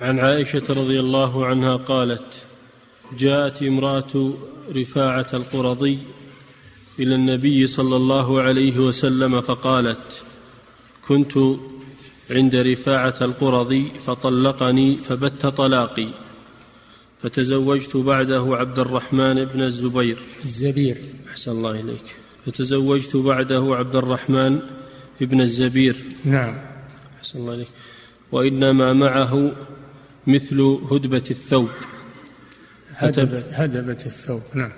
عن عائشة رضي الله عنها قالت جاءت امرأة رفاعة القرظي إلى النبي صلى الله عليه وسلم فقالت كنت عند رفاعة القرظي فطلقني فبت طلاقي فتزوجت بعده عبد الرحمن بن الزبير. الزبير. أحسن الله إليك. فتزوجت بعده عبد الرحمن بن الزبير. نعم. أحسن الله إليك. وإنما معه مثل هدبة الثوب. هدبة, هدبة الثوب نعم.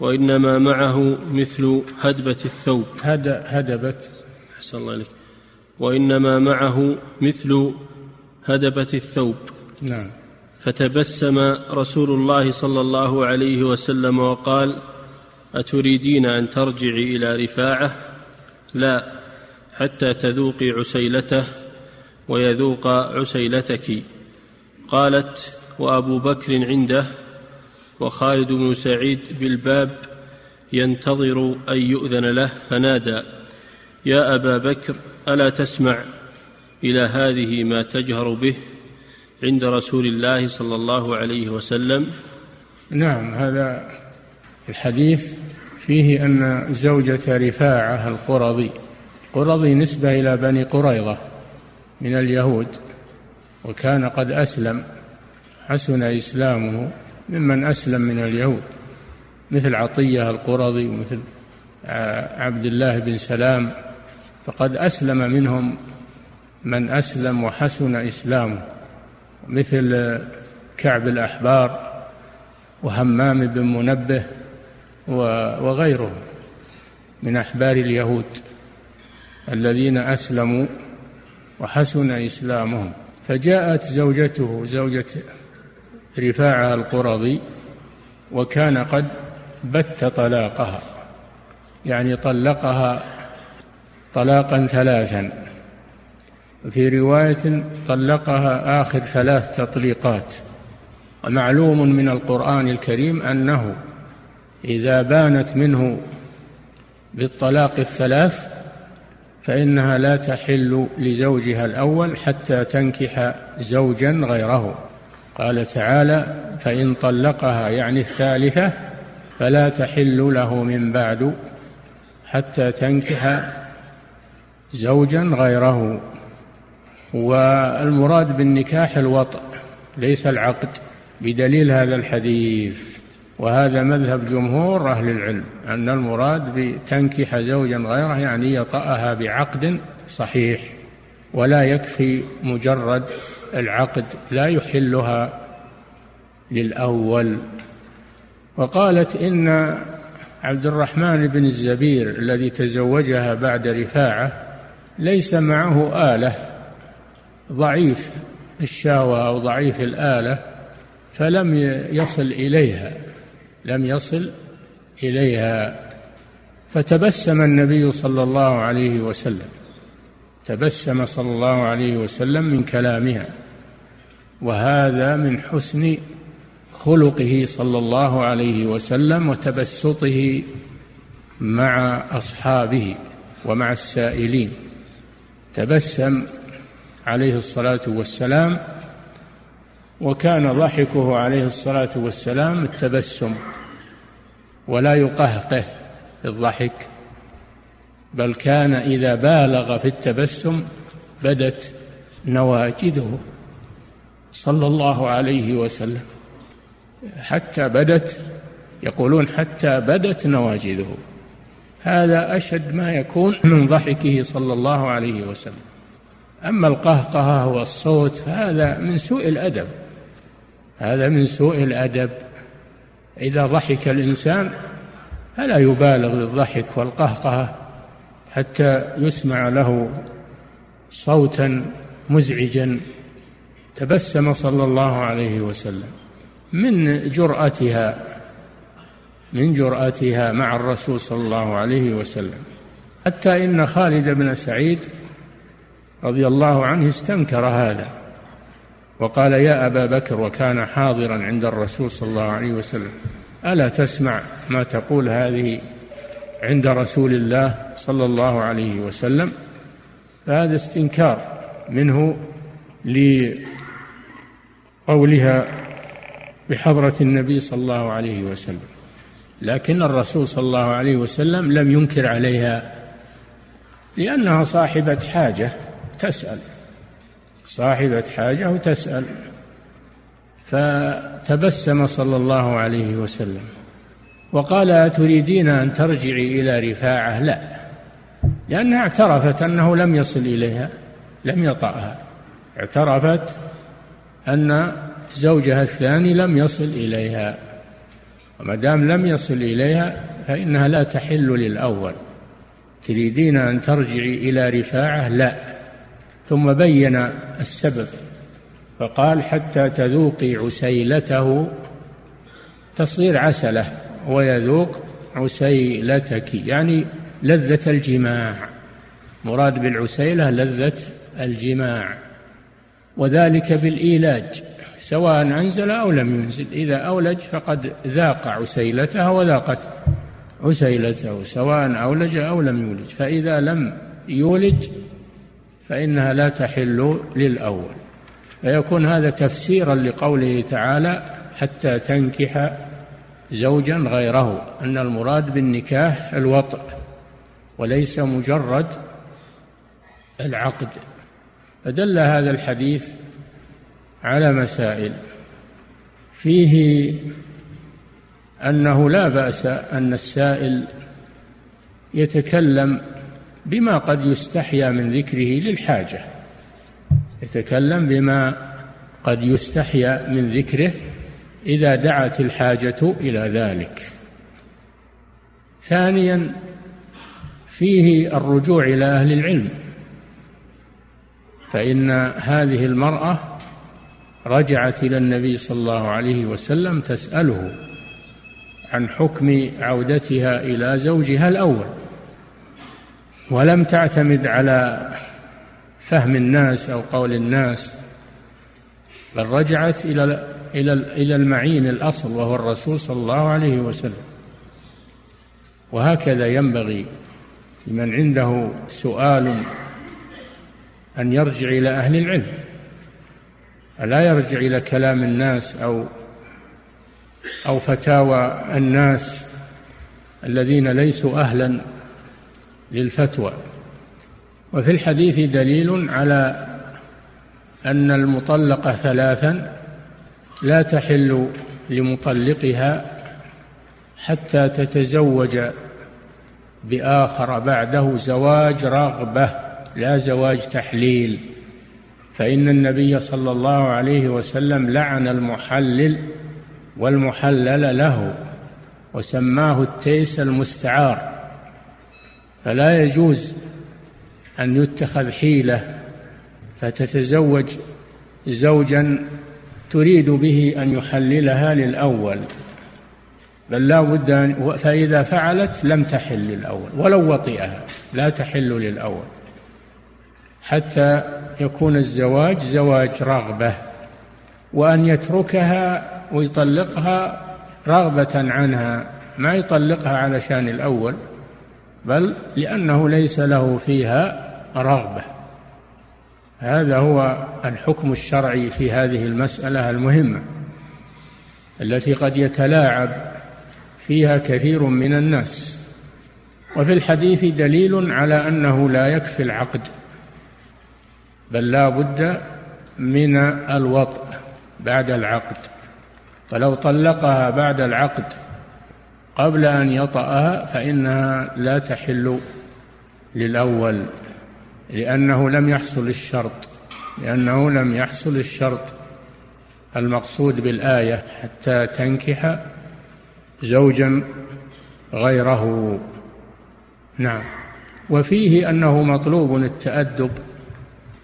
وإنما معه مثل هدبة الثوب. هد هدبة. أحسن الله إليك وإنما معه مثل هدبة الثوب. نعم. فتبسم رسول الله صلى الله عليه وسلم وقال أتريدين أن ترجعي إلى رفاعة؟ لا حتى تذوقي عسيلته ويذوق عسيلتك. قالت وأبو بكر عنده وخالد بن سعيد بالباب ينتظر أن يؤذن له فنادى يا أبا بكر ألا تسمع إلى هذه ما تجهر به عند رسول الله صلى الله عليه وسلم؟ نعم هذا الحديث فيه أن زوجة رفاعة القرظي قرظي نسبة إلى بني قريظة من اليهود. وكان قد أسلم. حسن إسلامه ممن أسلم من اليهود مثل عطية القرظي ومثل عبد الله بن سلام. فقد أسلم منهم من أسلم وحسن إسلامه مثل كعب الأحبار وهمام بن منبه وغيرهم من أحبار اليهود الذين أسلموا وحسن إسلامهم. فجاءت زوجته زوجة رفاعة القرظي وكان قد بت طلاقها يعني طلقها طلاقا ثلاثا. في رواية طلقها آخر ثلاث تطليقات. ومعلوم من القرآن الكريم أنه إذا بانت منه بالطلاق الثلاث فإنها لا تحل لزوجها الأول حتى تنكح زوجا غيره. قال تعالى فإن طلقها يعني الثالثة فلا تحل له من بعد حتى تنكح زوجا غيره. والمراد بالنكاح الوطء ليس العقد بدليل هذا الحديث. وهذا مذهب جمهور أهل العلم أن المراد بتنكح زوجا غيره يعني يطأها بعقد صحيح ولا يكفي مجرد العقد لا يحلها للأول. وقالت إن عبد الرحمن بن الزبير الذي تزوجها بعد رفاعة ليس معه آلة ضعيف الشهوة أو ضعيف الآلة فلم يصل إليها. لم يصل إليها فتبسم النبي صلى الله عليه وسلم تبسم صلى الله عليه وسلم من كلامها وهذا من حسن خلقه صلى الله عليه وسلم وتبسطه مع أصحابه ومع السائلين. تبسم عليه الصلاة والسلام وكان ضحكه عليه الصلاة والسلام التبسم. ولا يقهقه الضحك بل كان إذا بالغ في التبسم بدت نواجذه صلى الله عليه وسلم. حتى بدت يقولون حتى بدت نواجذه. هذا أشد ما يكون من ضحكه صلى الله عليه وسلم. أما القهقهة والصوت فهذا من سوء الأدب. هذا من سوء الأدب. إذا ضحك الإنسان فلا يبالغ بالضحك والقهقهة حتى يسمع له صوتا مزعجا تبسم صلى الله عليه وسلم. من جرأتها من جرأتها مع الرسول صلى الله عليه وسلم. حتى إن خالد بن سعيد رضي الله عنه استنكر هذا. وقال يا أبا بكر وكان حاضرا عند الرسول صلى الله عليه وسلم ألا تسمع ما تقول هذه عند رسول الله صلى الله عليه وسلم؟ فهذا استنكار منه قولها بحضرة النبي صلى الله عليه وسلم. لكن الرسول صلى الله عليه وسلم لم ينكر عليها لأنها صاحبة حاجة تسأل. صاحبة حاجة وتسأل. فتبسم صلى الله عليه وسلم. وقال أتريدين أن ترجعي إلى رفاعة؟ لا لأنها اعترفت أنه لم يصل إليها لم يطأها اعترفت أن زوجها الثاني لم يصل إليها. وما دام لم يصل إليها فإنها لا تحل للأول. تريدين أن ترجعي إلى رفاعة؟ لا. ثم بين السبب فقال حتى تذوقي عسيلته. تصغير عسلة ويذوق عسيلتك يعني لذة الجماع. مراد بالعسيلة لذة الجماع. وذلك بالإيلاج سواء أنزل أو لم ينزل. إذا أولج فقد ذاق عسيلتها وذاقت عسيلته سواء أولج أو لم يولج. فإذا لم يولج فإنها لا تحل للأول. فيكون هذا تفسيرا لقوله تعالى حتى تنكح زوجا غيره. أن المراد بالنكاح الوطء وليس مجرد العقد. فدل هذا الحديث على مسائل. فيه أنه لا بأس أن السائل يتكلم بما قد يستحيا من ذكره للحاجة. يتكلم بما قد يستحيا من ذكره إذا دعت الحاجة إلى ذلك. ثانيا فيه الرجوع إلى أهل العلم. فإن هذه المرأة رجعت إلى النبي صلى الله عليه وسلم تسأله عن حكم عودتها إلى زوجها الأول. ولم تعتمد على فهم الناس أو قول الناس بل رجعت إلى إلى إلى المعين الأصل وهو الرسول صلى الله عليه وسلم. وهكذا ينبغي لمن عنده سؤال أن يرجع إلى أهل العلم. ألا يرجع إلى كلام الناس أو أو فتاوى الناس الذين ليسوا أهلا للفتوى. وفي الحديث دليل على أن المطلقة ثلاثا لا تحل لمطلقها حتى تتزوج بآخر بعده زواج رغبة لا زواج تحليل. فإن النبي صلى الله عليه وسلم لعن المحلل والمحلل له وسماه التيس المستعار. فلا يجوز أن يتخذ حيلة فتتزوج زوجا تريد به أن يحللها للأول بل لا بد أن فإذا فعلت لم تحل للأول ولو وطئها لا تحل للأول حتى يكون الزواج زواج رغبة وأن يتركها ويطلقها رغبة عنها ما يطلقها علشان الأول. بل لأنه ليس له فيها رغبة. هذا هو الحكم الشرعي في هذه المسألة المهمة التي قد يتلاعب فيها كثير من الناس. وفي الحديث دليل على أنه لا يكفي العقد بل لا بد من الوطء بعد العقد. فلو طلقها بعد العقد قبل أن يطأها فإنها لا تحل للأول لأنه لم يحصل الشرط لأنه لم يحصل الشرط المقصود بالآية حتى تنكح زوجا غيره. نعم. وفيه أنه مطلوب التأدب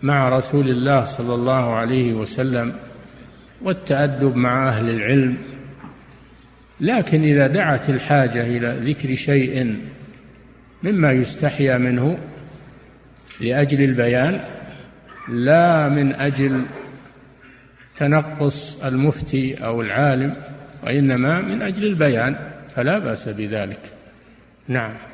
مع رسول الله صلى الله عليه وسلم والتأدب مع أهل العلم لكن إذا دعت الحاجة إلى ذكر شيء مما يستحيا منه لأجل البيان لا من أجل تنقص المفتي أو العالم وإنما من أجل البيان فلا بأس بذلك. نعم.